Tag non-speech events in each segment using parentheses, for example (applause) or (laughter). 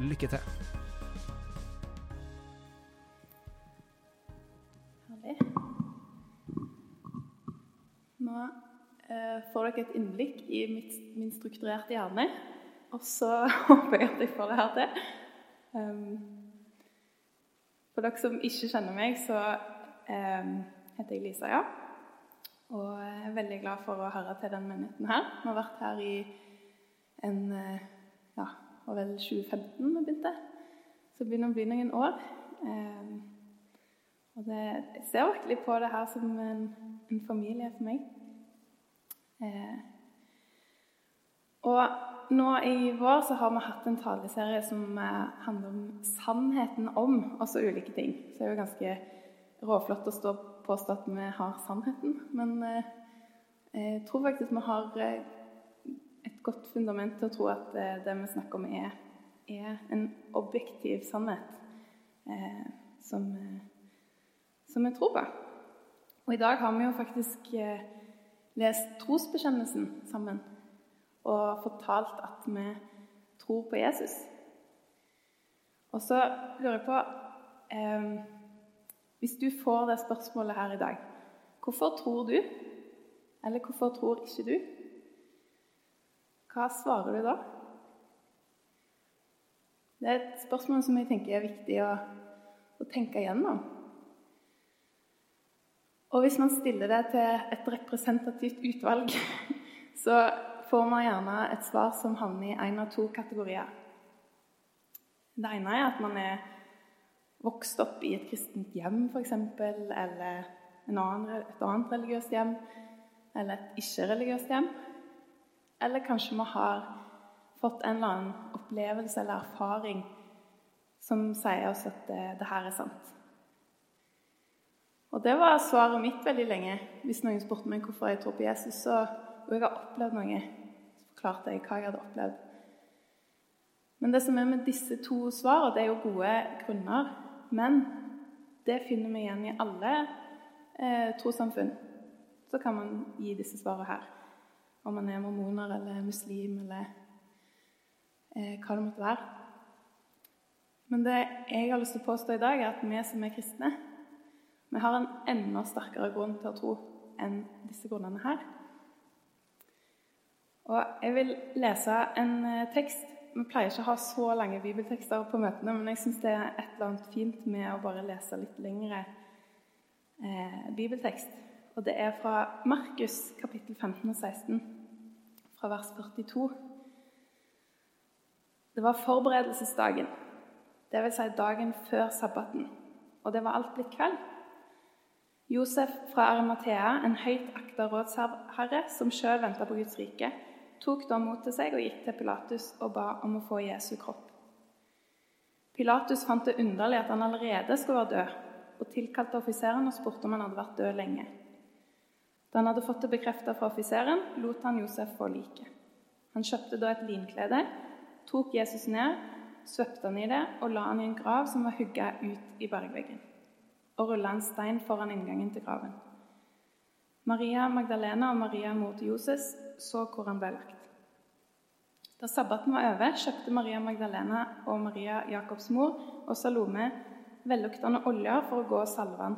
Lykke til! Herlig. Nå eh, får dere et innblikk i mitt, min strukturerte hjerne. Og så (laughs) håper jeg at jeg får det her til. Um, for dere som ikke kjenner meg, så um, heter jeg Lisa, ja. Og jeg er veldig glad for å høre til den menigheten her. Vi har vært her i en eh, ja, var vel 2015 vi begynte. Så det begynner å bli noen år. Um, og det, jeg ser virkelig på det her som en, en familie for meg. Eh, og nå i vår så har vi hatt en taleserie som eh, handler om sannheten om også ulike ting. Så det er jo ganske råflott å stå påstå at vi har sannheten. Men eh, jeg tror faktisk vi har eh, et godt fundament til å tro at eh, det vi snakker om, er, er en objektiv sannhet eh, som eh, som vi tror på. Og i dag har vi jo faktisk eh, lest trosbekjennelsen sammen og fortalt at vi tror på Jesus. Og så lurer jeg på eh, Hvis du får det spørsmålet her i dag Hvorfor tror du? Eller hvorfor tror ikke du? Hva svarer du da? Det er et spørsmål som jeg tenker er viktig å, å tenke igjennom. Og hvis man stiller det til et representativt utvalg, (laughs) så får man gjerne et svar som havner i én av to kategorier. Det ene er at man er vokst opp i et kristent hjem, f.eks., eller annen, et annet religiøst hjem, eller et ikke-religiøst hjem. Eller kanskje vi har fått en eller annen opplevelse eller erfaring som sier oss at det, det her er sant. Og det var svaret mitt veldig lenge. Hvis noen spurte meg hvorfor jeg tror på Jesus, så, og jeg har opplevd noe, så forklarte jeg hva jeg hadde opplevd. Men det som er med disse to svarene, det er jo gode grunner. Men det finner vi igjen i alle eh, trossamfunn. Så kan man gi disse svarene her. Om man er mormoner eller muslim eller eh, hva det måtte være. Men det jeg har lyst til å påstå i dag, er at vi som er kristne, vi har en enda sterkere grunn til å tro enn disse grunnene her. Og Jeg vil lese en eh, tekst. Vi pleier ikke å ha så lange bibeltekster på møtene, men jeg syns det er et eller annet fint med å bare lese litt lengre eh, bibeltekst. Og Det er fra Markus kapittel 15 og 16, vers 42. Det var forberedelsesdagen, dvs. Si dagen før sabbaten, og det var alt blitt kveld. Josef fra Arimathea, en høyt akta rådsherre som sjøl venta på Guds rike, tok da mot til seg og gikk til Pilatus og ba om å få Jesu kropp. Pilatus fant det underlig at han allerede skulle være død, og tilkalte offiseren og spurte om han hadde vært død lenge. Da han hadde fått det bekreftet fra offiseren, lot han Josef få liket. Han kjøpte da et linklede, tok Jesus ned, svøpte han i det og la han i en grav som var hugga ut i bergveggen og rulla en stein foran inngangen til graven. Maria Magdalena og Maria, mor til Joses, så hvor han ble lagt. Da sabbaten var over, kjøpte Maria Magdalena og Maria Jakobs mor og Salome velluktende oljer for å gå og salve han.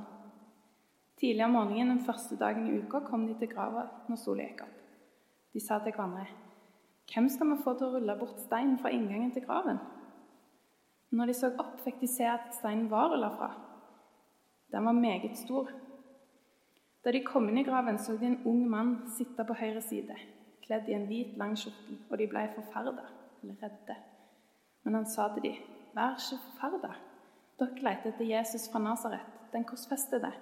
Tidlig om morgenen den første dagen i uka kom de til grava når sola gikk opp. De sa til hverandre, 'Hvem skal vi få til å rulle bort steinen fra inngangen til graven?' Når de så opp, fikk de se at steinen var rulla fra. Den var meget stor. Da de kom inn i graven, så de en ung mann sitte på høyre side, kledd i en hvit, lang skjorte, og de ble forferda, eller redde. Men han sa til dem, vær ikke forferda. Dere leter etter Jesus fra Nasaret, den korsfestede.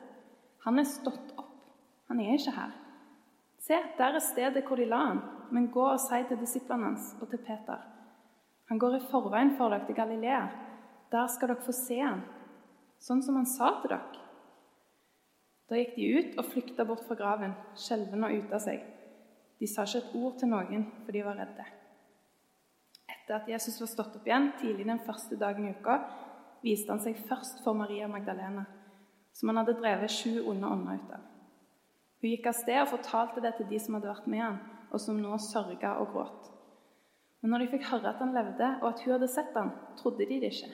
Han er stått opp. Han er ikke her. Se, der er stedet hvor de la han. Men gå og si til disiplene hans og til Peter Han går i forveien for dere til Galilea. Der skal dere få se ham, sånn som han sa til dere. Da gikk de ut og flykta bort fra graven, skjelvende og ute av seg. De sa ikke et ord til noen, for de var redde. Etter at Jesus var stått opp igjen tidlig den første dagen i uka, viste han seg først for Maria Magdalena, som han hadde drevet sju onde ånder ut av. Hun gikk av sted og fortalte det til de som hadde vært med han, og som nå sørga og gråt. Men når de fikk høre at han levde, og at hun hadde sett han, trodde de det ikke.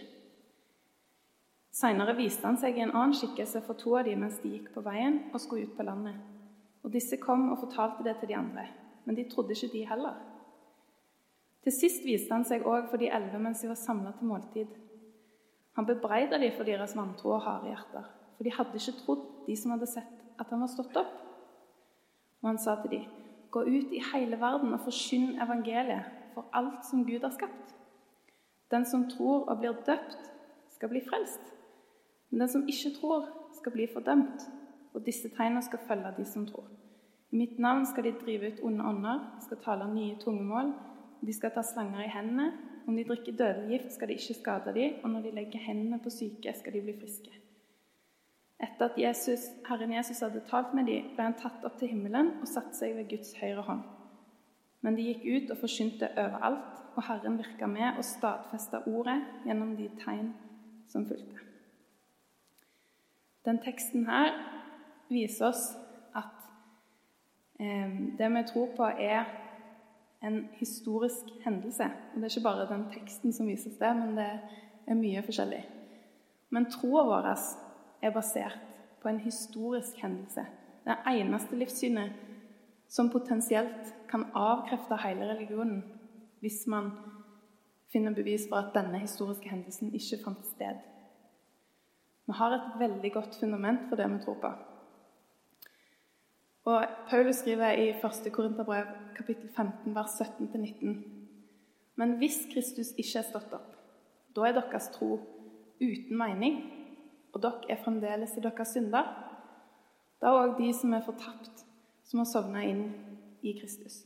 Seinere viste han seg i en annen skikkelse for to av dem mens de gikk på veien og skulle ut på landet. Og Disse kom og fortalte det til de andre, men de trodde ikke de heller. Til sist viste han seg òg for de elleve mens de var samla til måltid. Han bebreida dem for deres vantro og harde hjerter, for de hadde ikke trodd, de som hadde sett, at han var stått opp. Og han sa til dem, gå ut i hele verden og forkynn evangeliet for alt som Gud har skapt. Den som tror og blir døpt, skal bli frelst. Men den som ikke tror, skal bli fordømt. Og disse tegnene skal følge de som tror. I mitt navn skal de drive ut onde ånder, de skal tale nye tungemål, de skal ta slanger i hendene. Om de drikker dødelig gift, skal de ikke skade dem, og når de legger hendene på syke, skal de bli friske. Etter at Jesus, Herren Jesus hadde talt med dem, ble han tatt opp til himmelen og satt seg ved Guds høyre hånd. Men de gikk ut og forkynte overalt, og Herren virka med og stadfesta ordet gjennom de tegn som fulgte. Den teksten her viser oss at eh, det vi tror på, er en historisk hendelse. Og Det er ikke bare den teksten som vises det, men det er mye forskjellig. Men troa vår er basert på en historisk hendelse. Det eneste livssynet som potensielt kan avkrefte hele religionen hvis man finner bevis for at denne historiske hendelsen ikke fant sted. Vi har et veldig godt fundament for det vi tror på. Og Paulus skriver i 1. Korinterbrev kapittel 15, vers 17-19.: Men hvis Kristus ikke er stått opp, da er deres tro uten mening, og dere er fremdeles i deres synder. Da er òg de som er fortapt, som har sovna inn i Kristus.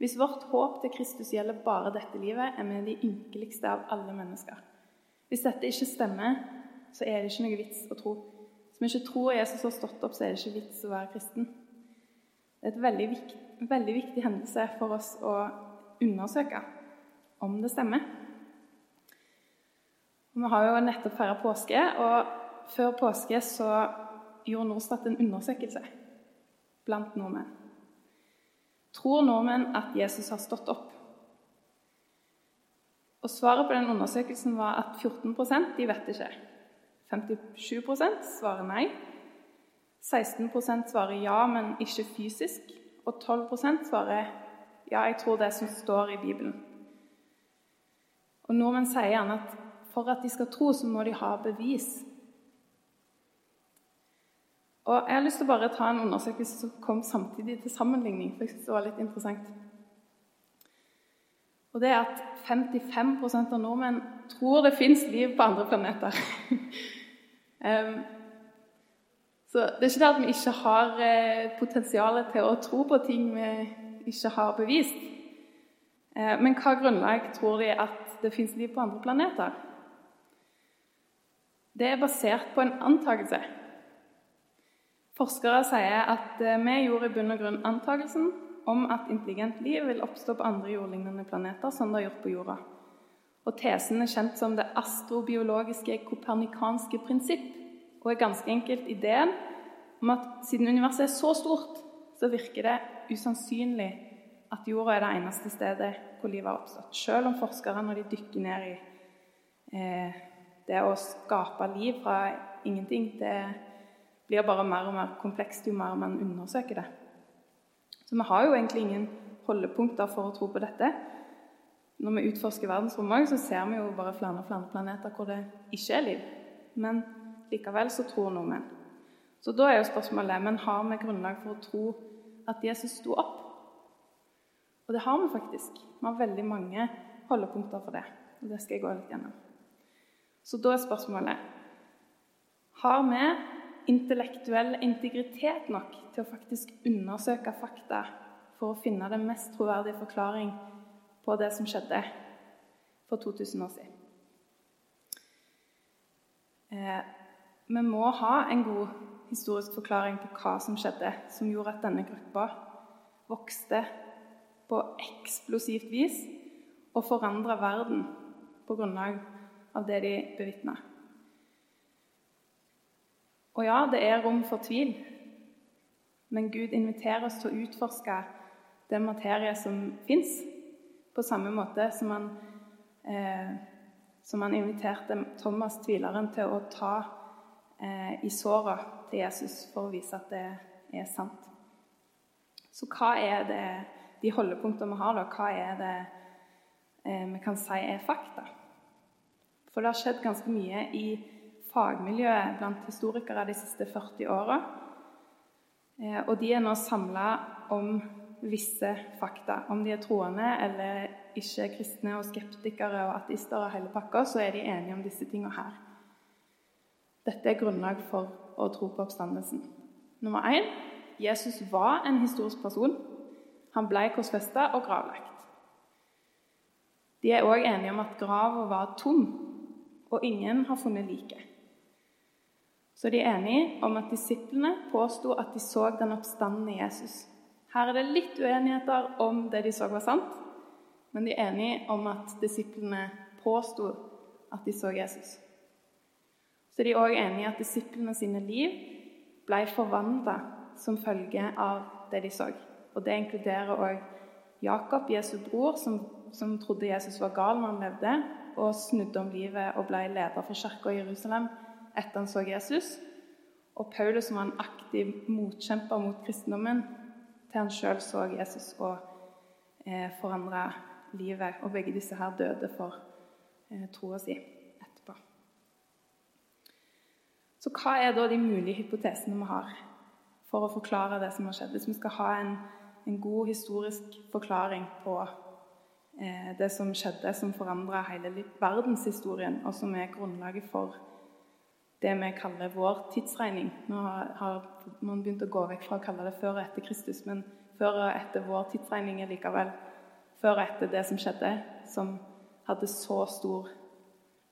Hvis vårt håp til Kristus gjelder bare dette livet, er vi de ynkeligste av alle mennesker. Hvis dette ikke stemmer, så er det ikke noe vits å tro. Hvis vi ikke tror Jesus har stått opp, så er det ikke vits å være kristen. Det er et veldig, viktig, veldig viktig hendelse for oss å undersøke om det stemmer. Vi har jo nettopp feira påske, og før påske så gjorde Norstat en undersøkelse blant nordmenn. Tror nordmenn at Jesus har stått opp? Og Svaret på den undersøkelsen var at 14% de vet ikke. 57% svarer nei. 16% svarer ja, men ikke fysisk. Og 12% svarer ja, jeg tror det som står i Bibelen. Og Nordmenn sier gjerne at for at de skal tro, så må de ha bevis. Og Jeg har lyst til å bare ta en undersøkelse som kom samtidig til sammenligning. for jeg synes det var litt interessant. Og det er at 55% av nordmenn tror det fins liv på andre planeter. (laughs) um, Så det er ikke det at vi ikke har eh, potensial til å tro på ting vi ikke har bevist. Eh, men hva grunnlag tror de at det fins liv på andre planeter? Det er basert på en antakelse. Forskere sier at eh, vi gjorde i bunn og grunn antakelsen om at intelligent liv vil oppstå på andre jordlignende planeter, som det har gjort på jorda. Og Tesen er kjent som det astrobiologiske kopernikanske prinsipp og er ganske enkelt ideen om at siden universet er så stort, så virker det usannsynlig at jorda er det eneste stedet hvor livet har oppstått. Selv om forskere, når de dykker ned i eh, det å skape liv fra ingenting, det blir bare mer og mer komplekst jo mer man undersøker det. Så vi har jo egentlig ingen holdepunkter for å tro på dette. Når vi utforsker verdensrommet, så ser vi jo bare flere og flere planeter hvor det ikke er liv. Men Likevel så tror nordmenn. Så da er jo spørsmålet men har vi grunnlag for å tro at Jesus sto opp. Og det har vi faktisk. Vi har veldig mange holdepunkter for det. Og det skal jeg gå litt gjennom. Så da er spørsmålet Har vi intellektuell integritet nok til å faktisk undersøke fakta for å finne den mest troverdige forklaring på det som skjedde? for 2000 år siden. Eh, vi må ha en god historisk forklaring på hva som skjedde, som gjorde at denne gruppa vokste på eksplosivt vis og forandra verden på grunnlag av det de bevitna. Og ja, det er rom for tvil, men Gud inviterer oss til å utforske den materie som fins, på samme måte som han, eh, som han inviterte Thomas, tvileren, til å ta eh, i såra til Jesus for å vise at det er sant. Så hva er det, de holdepunktene vi har, da? Hva er det eh, vi kan si er fakta? For det har skjedd ganske mye i fagmiljøet blant historikere de siste 40 åra. Eh, og de er nå samla om visse fakta. Om de er troende eller ikke kristne og skeptikere og ateister og hele pakka, så er de enige om disse tingene her. Dette er grunnlag for å tro på oppstandelsen. Nummer én Jesus var en historisk person. Han ble korsfesta og gravlagt. De er òg enige om at grava var tom, og ingen har funnet liket. Så de er enige om at disiplene påsto at de så den oppstandende Jesus. Her er det litt uenigheter om det de så var sant, men de er enige om at disiplene påsto at de så Jesus. Så de er òg enige i at disiplene sine liv ble forvandla som følge av det de så. Og Det inkluderer òg Jakob, Jesu bror, som, som, trodde Jesus var gal når han levde, og snudde om livet og ble leder for kirka i Jerusalem etter han så Jesus. Og Paulus, som var en aktiv motkjemper mot kristendommen, til han sjøl så Jesus og eh, forandra livet. Og begge disse her døde for eh, troa si etterpå. Så hva er da de mulige hypotesene vi har for å forklare det som har skjedd? Hvis vi skal ha en, en god historisk forklaring på eh, det som skjedde, som forandra hele verdenshistorien, og som er grunnlaget for det vi kaller vår tidsregning. Nå har, man begynt å gå vekk fra å kalle det før og etter Kristus, men før og etter vår tidsregning er likevel før og etter det som skjedde, som hadde så stor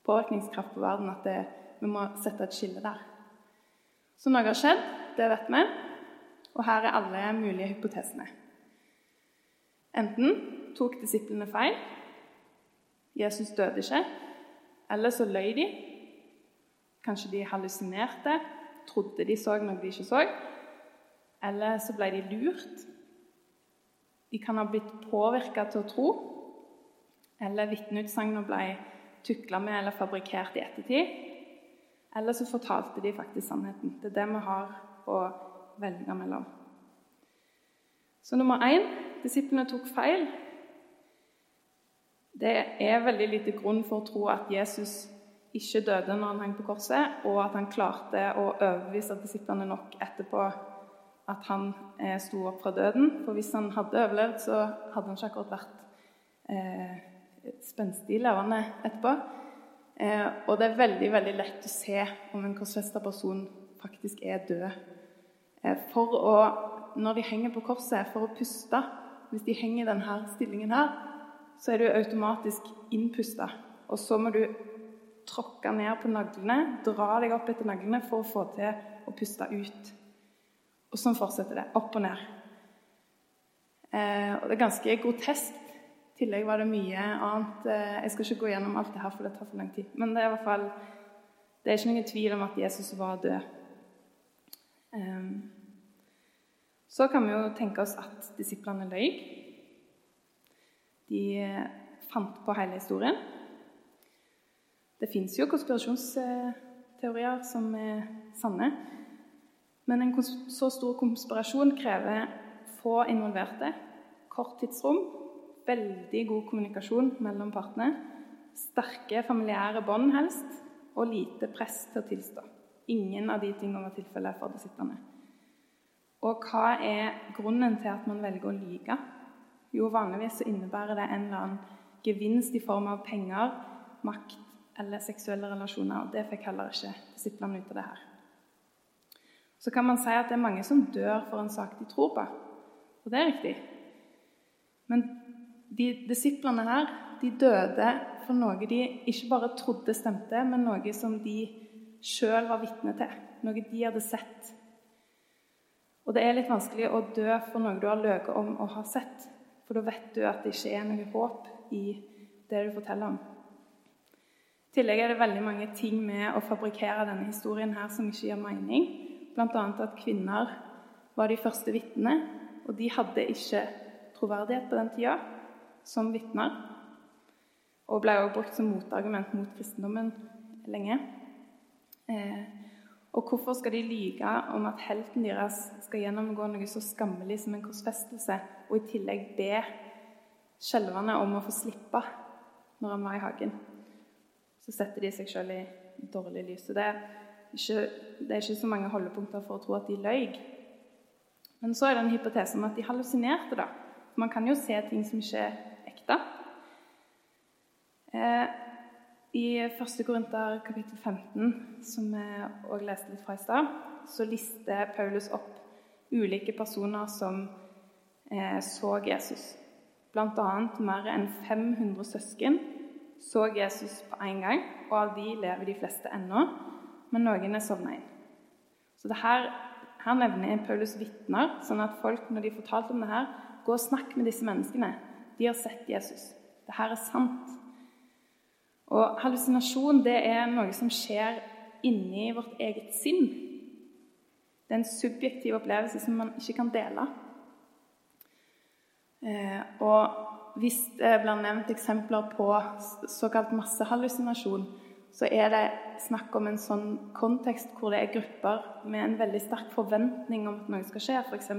påvirkningskraft på verden at det vi må sette et skille der. Så noe har skjedd, det vet vi, og her er alle mulige hypotesene. Enten tok disiplene feil, Jesus døde ikke, eller så løy de. Kanskje de hallusinerte, trodde de så noe de ikke så. Eller så ble de lurt. De kan ha blitt påvirka til å tro. Eller vitneutsagnene ble tukla med eller fabrikkert i ettertid. Eller så fortalte de faktisk sannheten. Det er det vi har å velge mellom. Så nummer én disiplene tok feil. Det er veldig lite grunn for å tro at Jesus ikke døde når han hang på korset, og at han klarte å overbevise disiplene nok etterpå at han eh, sto opp fra døden. For hvis han hadde overlevd, så hadde han ikke akkurat vært eh, spenstig levende etterpå. Eh, og det er veldig veldig lett å se om en korsfesta person faktisk er død. Eh, for å, Når de henger på korset, for å puste Hvis de henger i denne stillingen her, så er du automatisk innpusta. Og så må du tråkke ned på naglene, dra deg opp etter naglene for å få til å puste ut. Og sånn fortsetter det. Opp og ned. Eh, og det er ganske grotesk i tillegg var det mye annet. Eh, jeg skal ikke gå gjennom alt det her, for det tar for lang tid. Men det er i hvert fall det er ikke noen tvil om at Jesus var død. Eh, så kan vi jo tenke oss at disiplene løy. De eh, fant på hele historien. Det fins jo konspirasjonsteorier som er sanne. Men en så stor konspirasjon krever få involverte, kort tidsrom veldig god kommunikasjon mellom partene, sterke familiære bånd helst, og lite press til å tilstå. Ingen av de tingene var tilfellet for det sittende. Og hva er grunnen til at man velger å lyge? Jo, vanligvis så innebærer det en eller annen gevinst i form av penger, makt eller seksuelle relasjoner. og Det fikk heller ikke disiplene ut av det her. Så kan man si at det er mange som dør for en sak de tror på. Og det er riktig. Men de disiplene her de døde for noe de ikke bare trodde stemte, men noe som de sjøl var vitne til. Noe de hadde sett. Og det er litt vanskelig å dø for noe du har løyet om å ha sett. For da vet du at det ikke er noe håp i det du forteller om. I tillegg er det veldig mange ting med å fabrikkere denne historien her som ikke gir mening. Bl.a. at kvinner var de første vitnene, og de hadde ikke troverdighet på den tida som vitner. Og ble også brukt som motargument mot kristendommen lenge. Eh, og hvorfor skal de lyge om at helten deres skal gjennomgå noe så skammelig som en korsfestelse, og i tillegg be skjelvende om å få slippe når han var i hagen? Så setter de seg sjøl i dårlig lys. Så det er, ikke, det er ikke så mange holdepunkter for å tro at de løy. Men så er det en hypotese om at de hallusinerte. da. Man kan jo se ting som ikke er ekte. Eh, i 1. Korinter kapittel 15, som vi òg leste litt fra i stad, så lister Paulus opp ulike personer som eh, så Jesus. Blant annet mer enn 500 søsken så Jesus på én gang, og av de lever de fleste ennå, men noen er sovna inn. Så det her, her nevner Paulus vitner, sånn at folk, når de fortalte om det her, gå og snakk med disse menneskene. De har sett Jesus. Det her er sant. Og hallusinasjon det er noe som skjer inni vårt eget sinn. Det er en subjektiv opplevelse som man ikke kan dele. Eh, og hvis det blir nevnt eksempler på såkalt massehallusinasjon, så er det snakk om en sånn kontekst hvor det er grupper med en veldig sterk forventning om at noe skal skje. F.eks.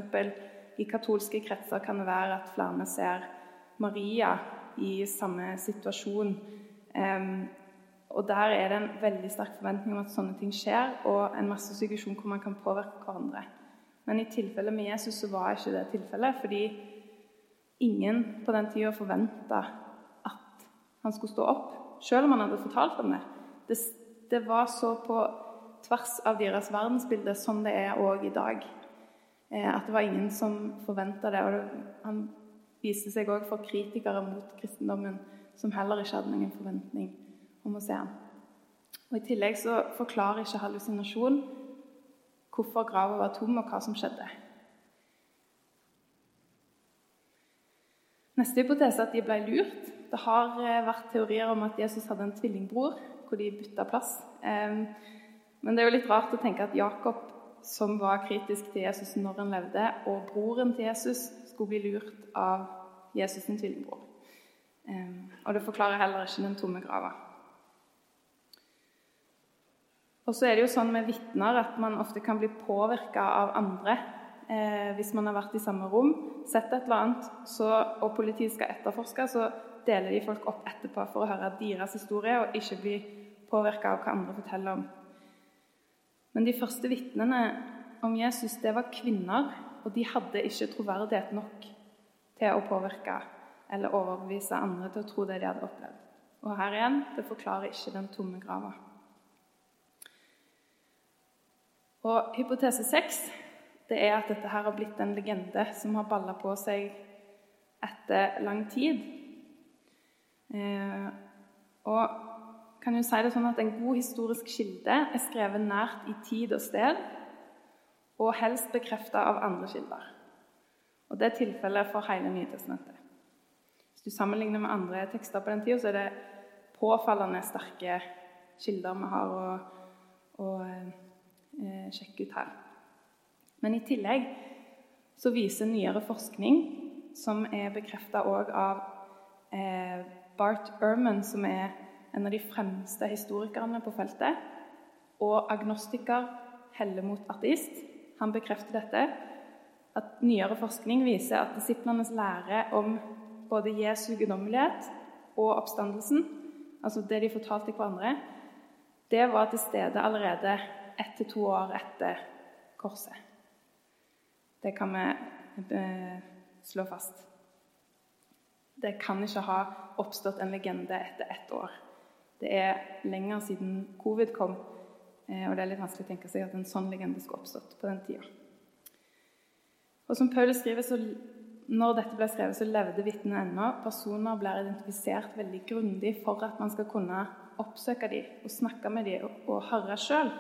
i katolske kretser kan det være at flere ser Maria i samme situasjon og Der er det en veldig sterk forventning om at sånne ting skjer, og en masse suggesjon hvor man kan påvirke hverandre. Men i tilfellet med Jesus så var ikke det tilfellet, fordi ingen på den tida forventa at han skulle stå opp, selv om han hadde fortalt om det. det. Det var så på tvers av deres verdensbilde som det er òg i dag. Eh, at det var ingen som forventa det. Og det, han viste seg òg for kritikere mot kristendommen som heller ikke hadde noen forventning om å se ham. Og I tillegg så forklarer ikke hallusinasjon hvorfor grava var tom, og hva som skjedde. Neste hypotese er at de ble lurt. Det har eh, vært teorier om at Jesus hadde en tvillingbror, hvor de bytta plass. Men det er jo litt rart å tenke at Jakob, som var kritisk til Jesus når han levde, og broren til Jesus skulle bli lurt av Jesus' sin tvillingbror. Og det forklarer heller ikke den tomme grava. Og så er det jo sånn med vitner at man ofte kan bli påvirka av andre. Eh, hvis man har vært i samme rom, sett et eller annet, så, og politiet skal etterforske, så deler de folk opp etterpå for å høre deres historie og ikke bli påvirka av hva andre forteller om. Men de første vitnene om Jesus, det var kvinner, og de hadde ikke troverdighet nok til å påvirke eller overbevise andre til å tro det de hadde opplevd. Og her igjen det forklarer ikke den tomme grava. Og Hypotese seks det er at dette her har blitt en legende som har balla på seg etter lang tid. Eh, og kan jo si det sånn at En god historisk kilde er skrevet nært i tid og sted, og helst bekrefta av andre kilder. Og Det er tilfellet for hele Nytestamentet. Hvis du sammenligner med andre tekster på den tida, så er det påfallende sterke kilder vi har å, å eh, sjekke ut her. Men i tillegg så viser nyere forskning, som er bekrefta òg av eh, Bart Ehrman, som er en av de fremste historikerne på feltet, og agnostiker Hellemot ateist. Han bekrefter dette, at nyere forskning viser at disiplenes lære om både Jesu guddommelighet og oppstandelsen, altså det de fortalte hverandre, det var til stede allerede ett til to år etter korset. Det kan vi eh, slå fast. Det kan ikke ha oppstått en legende etter ett år. Det er lenger siden covid kom, eh, og det er litt vanskelig å tenke seg at en sånn legende skulle oppstått på den tida. Og som Paul skriver, så når dette ble skrevet, så levde vitnene ennå. Personer blir identifisert veldig grundig for at man skal kunne oppsøke dem og snakke med dem og, høre sjøl.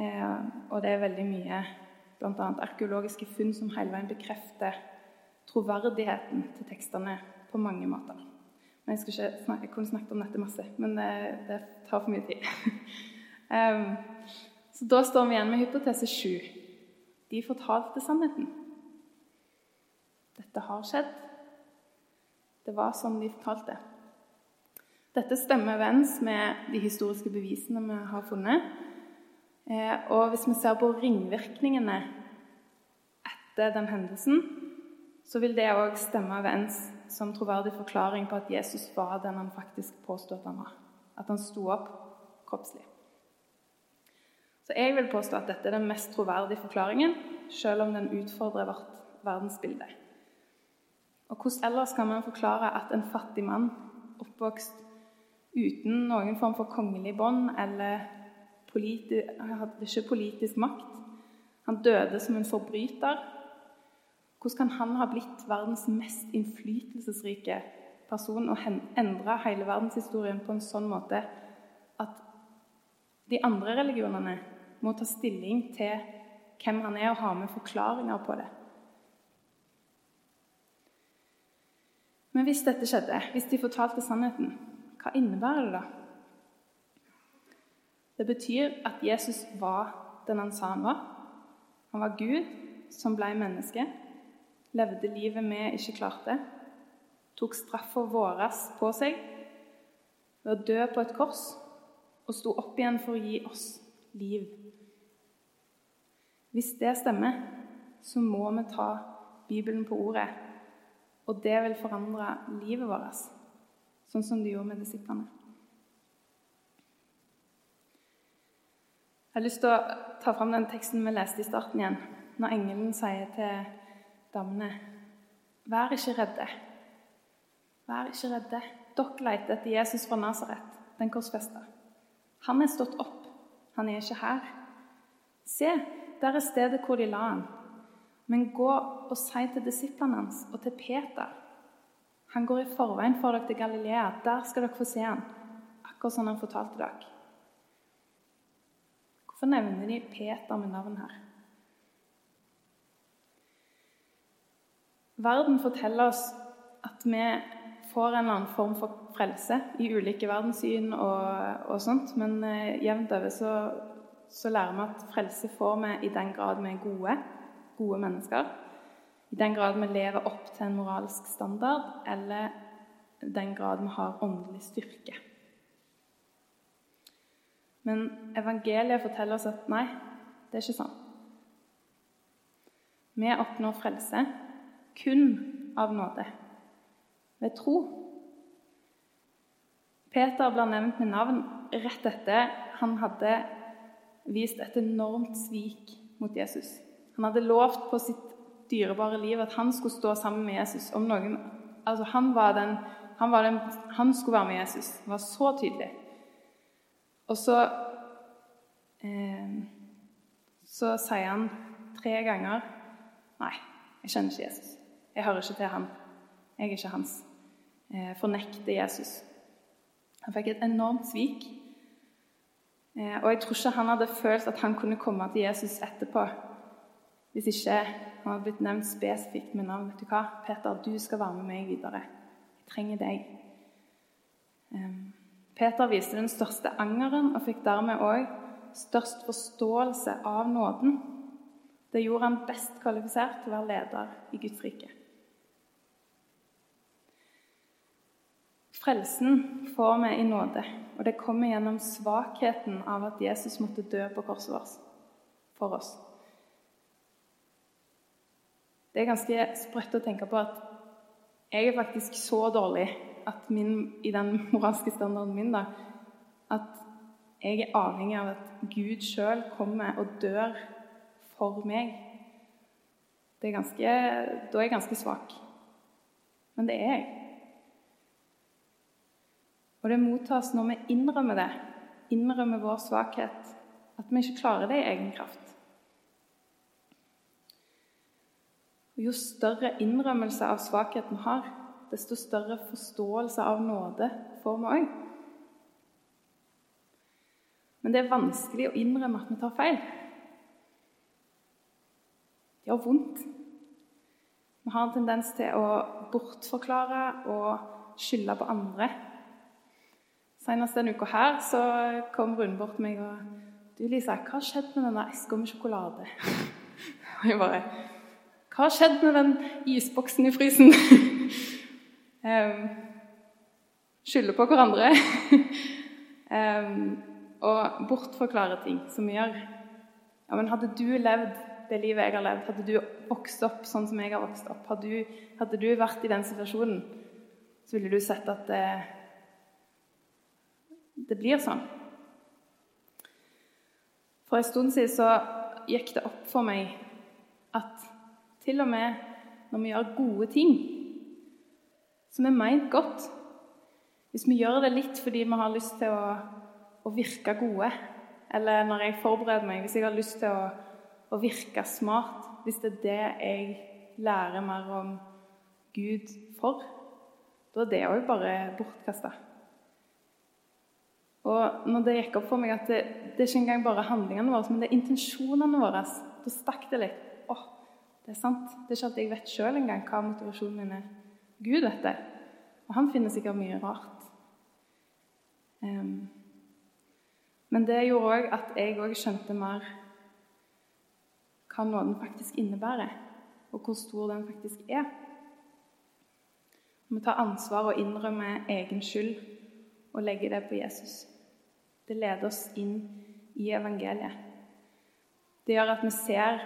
Eh, og det er veldig mye bl.a. arkeologiske funn som hele veien bekrefter troverdigheten til tekstene på mange måter. Men Jeg, snakke, jeg kunne snakket om dette masse, men det, det tar for mye tid. um, (laughs) så da står vi igjen med hypotese 7. De fortalte sannheten. Dette har skjedd. Det var sånn de fortalte. Dette stemmer overens med de historiske bevisene vi har funnet. Eh, og hvis vi ser på ringvirkningene etter den hendelsen, så vil det òg stemme overens som troverdig forklaring på at Jesus var den han faktisk påstod at han var. At han sto opp kroppslig. Så jeg vil påstå at dette er den mest troverdige forklaringen, selv om den utfordrer vårt verdensbilde. Og hvordan ellers kan man forklare at en fattig mann oppvokst uten noen form for kongelig bånd eller hadde ikke politisk makt Han døde som en forbryter. Hvordan kan han ha blitt verdens mest innflytelsesrike person og endre hele verdenshistorien på en sånn måte at de andre religionene må ta stilling til hvem han er, og ha med forklaringer på det? Men hvis dette skjedde, hvis de fortalte sannheten, hva innebærer det da? Det betyr at Jesus var den han sa han var. Han var Gud som ble menneske, levde livet vi ikke klarte, tok straffa vår på seg ved å dø på et kors og sto opp igjen for å gi oss liv. Hvis det stemmer, så må vi ta Bibelen på ordet og det vil forandre livet vårt, sånn som det gjorde med disiplene. Jeg har lyst til å ta fram den teksten vi leste i starten igjen, når engelen sier til damene Vær ikke redde. Vær ikke redde. Dere leter etter Jesus fra Nasaret, den korsfesta. Han er stått opp. Han er ikke her. Se, der er stedet hvor de la han. Men gå og si til disiplene hans og til Peter Han går i forveien for dere til Galilea. Der skal dere få se han, akkurat som han fortalte dere. Hvorfor nevner de Peter med navn her? Verden forteller oss at vi får en eller annen form for frelse i ulike verdenssyn og, og sånt, men eh, jevnt over så, så lærer vi at frelse får vi i den grad vi er gode gode mennesker. I den grad vi lever opp til en moralsk standard, eller den grad vi har åndelig styrke. Men evangeliet forteller oss at nei, det er ikke sånn. Vi oppnår frelse kun av nåde, ved tro. Peter blir nevnt med navn rett etter han hadde vist et enormt svik mot Jesus. Han hadde lovt på sitt dyrebare liv at han skulle stå sammen med Jesus. Om noen, altså han, var den, han, var den, han skulle være med Jesus. Det var så tydelig. Og så eh, Så sier han tre ganger Nei, jeg kjenner ikke Jesus. Jeg hører ikke til han. Jeg er ikke hans. Eh, fornekter Jesus. Han fikk et enormt svik. Eh, og jeg tror ikke han hadde følt at han kunne komme til Jesus etterpå hvis ikke han hadde blitt nevnt spesifikt med navn. vet du hva? 'Peter, du skal være med meg videre. Jeg trenger deg.' Peter viste den største angeren og fikk dermed òg størst forståelse av nåden. Det gjorde han best kvalifisert til å være leder i Guds rike. Frelsen får vi i nåde, og det kommer gjennom svakheten av at Jesus måtte dø på korset vårt for oss. Det er ganske sprøtt å tenke på at jeg er faktisk så dårlig min, i den moralske standarden min da, at jeg er avhengig av at Gud sjøl kommer og dør for meg. Er ganske, da er jeg ganske svak. Men det er jeg. Og det mottas når vi innrømmer det, innrømmer vår svakhet, at vi ikke klarer det i egen kraft. Jo større innrømmelse av svakhet vi har, desto større forståelse av nåde får vi òg. Men det er vanskelig å innrømme at vi tar feil. Det gjør vondt. Vi har en tendens til å bortforklare og skylde på andre. Senest denne uka her så kom Rune bort til meg og du, Lisa, hva har skjedd med denne eska med sjokolade? (laughs) Og jeg bare Hva har skjedd med den isboksen i frysen? (laughs) um, skylder på hverandre. um, (laughs) og bortforklare ting som vi gjør. Ja, men hadde du levd det livet jeg har levd, hadde du vokst opp sånn som jeg har vokst opp, hadde du, hadde du vært i den situasjonen, så ville du sett at det, det blir sånn. For en stund siden så gikk det opp for meg at til og med når vi gjør gode ting som er meint godt Hvis vi gjør det litt fordi vi har lyst til å, å virke gode, eller når jeg forbereder meg, hvis jeg har lyst til å, å virke smart, hvis det er det jeg lærer mer om Gud for, da er det òg bare bortkasta. Og når det gikk opp for meg at det, det er ikke engang bare handlingene våre, men det er intensjonene våre, da stakk det litt. Å, det er sant. Det er ikke at jeg vet sjøl engang hva motivasjonen min er. Gud vet det. Og han finner sikkert mye rart. Um, men det gjorde òg at jeg òg skjønte mer hva nåden faktisk innebærer, og hvor stor den faktisk er. Vi tar ansvar og innrømmer egen skyld og legger det på Jesus. Det leder oss inn i evangeliet. Det gjør at vi ser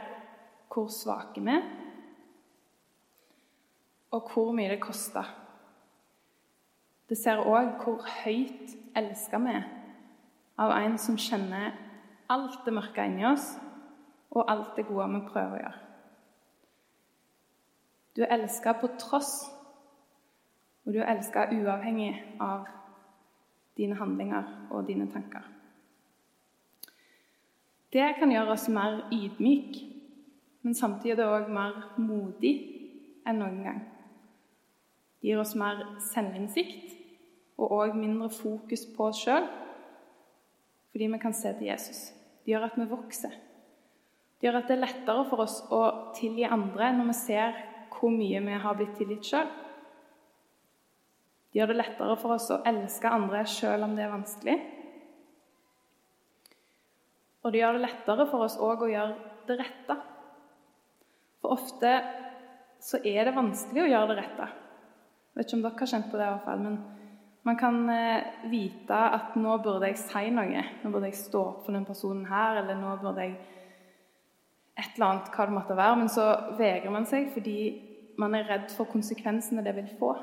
hvor svake vi er, og hvor mye det koster. Det ser òg hvor høyt elska vi er av en som kjenner alt det mørke inni oss, og alt det gode vi prøver å gjøre. Du er elska på tross, og du er elska uavhengig av dine handlinger og dine tanker. Det kan gjøre oss mer ydmyk, men samtidig òg mer modig enn noen gang. Gir oss mer selvinnsikt og òg mindre fokus på oss sjøl, fordi vi kan se til Jesus. Det gjør at vi vokser. Det gjør at det er lettere for oss å tilgi andre når vi ser hvor mye vi har blitt tilgitt sjøl. Det gjør det lettere for oss å elske andre sjøl om det er vanskelig. Og det gjør det lettere for oss òg å gjøre det rette. For ofte så er det vanskelig å gjøre det rette. Vet ikke om dere har kjent på det, i hvert fall, men man kan eh, vite at nå burde jeg si noe. Nå burde jeg stå opp for den personen her, eller nå burde jeg et eller annet, hva det måtte være. Men så vegrer man seg fordi man er redd for konsekvensene det vil få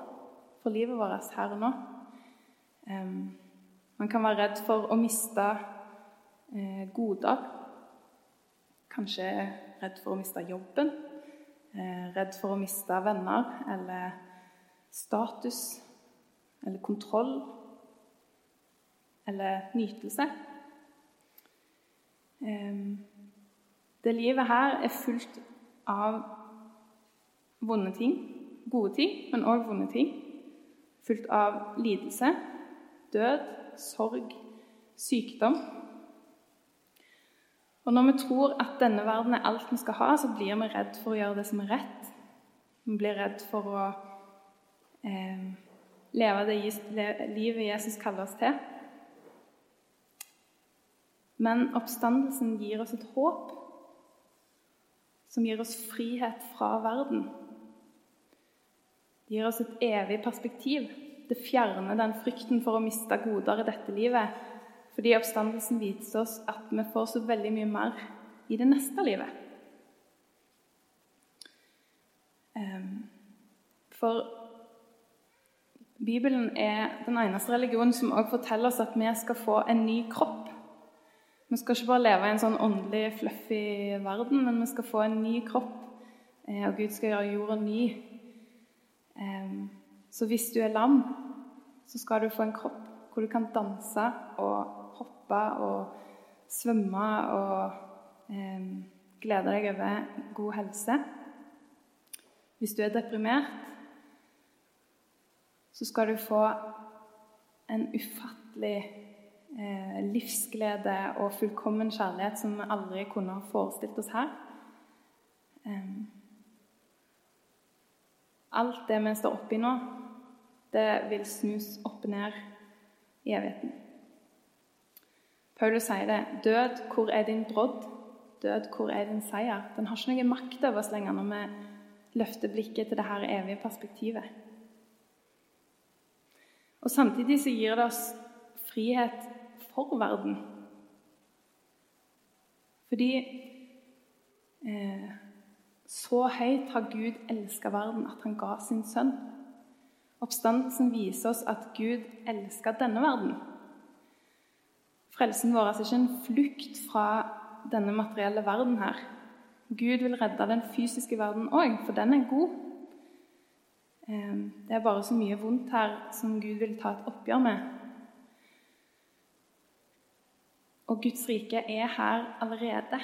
for livet vårt her og nå. Man kan være redd for å miste eh, goder. Kanskje redd for å miste jobben. Eh, redd for å miste venner eller status eller kontroll eller nytelse. Um, det livet her er fullt av vonde ting. Gode ting, men òg vonde ting Fullt av lidelse, død, sorg, sykdom. Og når vi tror at denne verden er alt vi skal ha, så blir vi redd for å gjøre det som er rett. Vi blir redd for å eh, leve det livet Jesus kaller oss til. Men oppstandelsen gir oss et håp som gir oss frihet fra verden. Det gir oss et evig perspektiv. Det fjerner den frykten for å miste goder i dette livet. Fordi oppstandelsen viser oss at vi får så veldig mye mer i det neste livet. Ehm, for Bibelen er den eneste religionen som også forteller oss at vi skal få en ny kropp. Vi skal ikke bare leve i en sånn åndelig, fluffy verden, men vi skal få en ny kropp. Eh, og Gud skal gjøre jorda ny så hvis du er lam, så skal du få en kropp hvor du kan danse og hoppe og svømme og glede deg over god helse. Hvis du er deprimert, så skal du få en ufattelig eh, livsglede og fullkommen kjærlighet som vi aldri kunne ha forestilt oss her. Eh, alt det vi står oppi nå, det vil snus opp og ned i evigheten. Paulus sier det. Død, hvor er din brodd? Død, hvor er din seier? Den har ikke noe makt over oss lenger når vi løfter blikket til det her evige perspektivet. Og Samtidig så gir det oss frihet for verden. Fordi eh, så høyt har Gud elska verden at han ga sin sønn. Oppstandelsen viser oss at Gud elsker denne verden. Frelsen vår er ikke en flukt fra denne materielle verden her. Gud vil redde den fysiske verden òg, for den er god. Ehm, det er bare så mye vondt her som Gud vil ta et oppgjør med. Og Guds rike er her allerede,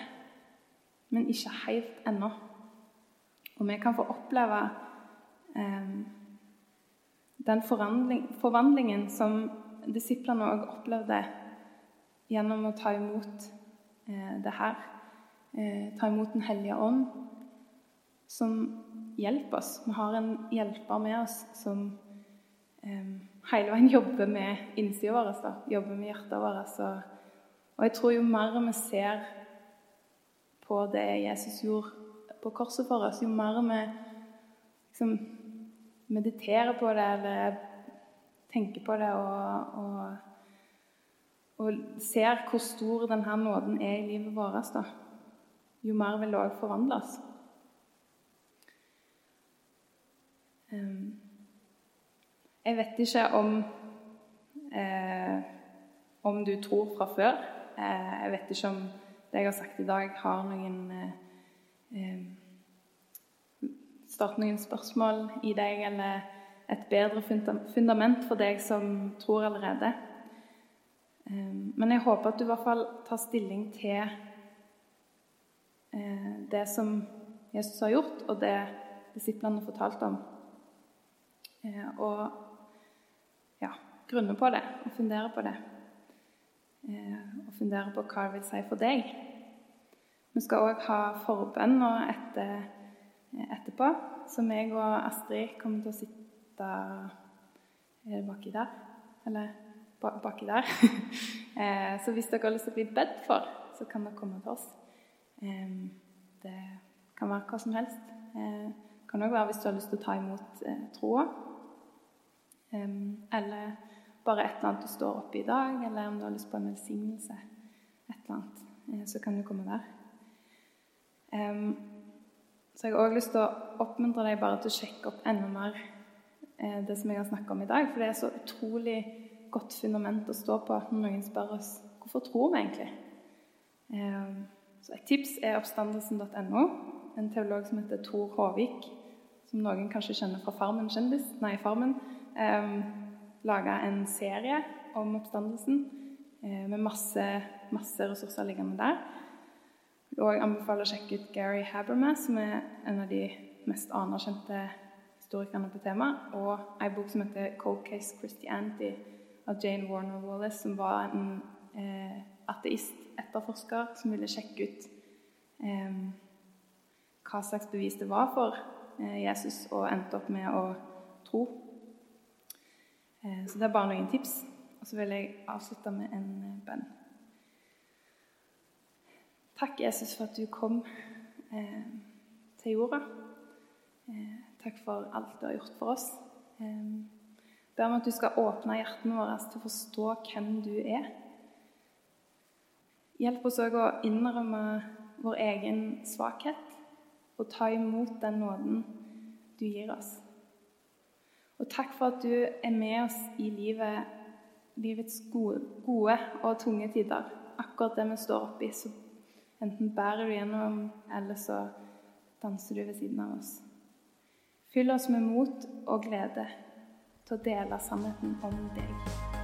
men ikke helt ennå. Og vi kan få oppleve eh, den forvandlingen som disiplene òg opplevde gjennom å ta imot eh, det her. Eh, ta imot Den hellige ånd, som hjelper oss. Vi har en hjelper med oss som eh, hele veien jobber med innsida vår, da. jobber med hjertet vårt. Og, og jeg tror jo mer vi ser på det Jesus gjorde på korset for oss, jo mer vi liksom, mediterer på det eller tenker på det og, og og ser hvor stor denne nåden er i livet vårt, da, jo mer vil det òg forvandle oss. Jeg vet ikke om eh, om du tror fra før. Eh, jeg vet ikke om det jeg har sagt i dag, har noen eh, Start noen spørsmål i deg, eller et bedre fundament for deg som tror allerede. Men jeg håper at du i hvert fall tar stilling til det som Jesus har gjort, og det disiplene fortalte om. Eh, og ja, grunne på det og fundere på det. Eh, og fundere på hva det vil si for deg. Vi skal òg ha forbønn etter, etterpå, så meg og Astrid kommer til å sitte Er det baki der? Eller? baki der. (laughs) Eh, så hvis dere har lyst til å bli bedt for, så kan dere komme til oss. Det kan være hva som helst. Det eh, kan òg være hvis du har lyst til å ta imot eh, troa. Eller bare et eller annet du står oppe i dag, eller om du har lyst på en velsignelse. Et eller annet. Så kan du komme der. Så jeg har òg lyst til å oppmuntre deg bare til å sjekke opp enda mer det som jeg har snakka om i dag. For det er så utrolig godt fundament å stå på når noen spør oss hvorfor tror vi egentlig. Så Et tips er oppstandelsen.no. En teolog som heter Tor Håvik, som noen kanskje kjenner fra Farmen kjendis, nei, Farmen, eh, laga en serie om oppstandelsen eh, med masse, masse ressurser liggende der. Og anbefaler å sjekke ut Gary Habermas, som er en av de mest anerkjente historikerne på temaet, og ei bok som heter 'Cold Case Christianity', av Jane Warner Wallace, som var en eh, ateist-etterforsker som ville sjekke ut eh, hva slags bevis det var for eh, Jesus, og endte opp med å tro. Eh, så det er bare noen tips. Og så vil jeg avslutte med en eh, bønn. Takk, Jesus, for at du kom eh, til jorda. takk for alt du har gjort for oss. Eh, ber om at du skal åpne hjertene våre til å forstå hvem du er. Hjelp oss òg å innrømme vår egen svakhet og ta imot den nåden du gir oss. Og takk for at du er med oss i livet, livets gode, gode og tunge tider. Akkurat det vi står oppi, så enten bærer du gjennom, eller så danser du ved siden av oss. Fyll oss med mot og glede til å dele sannheten om deg.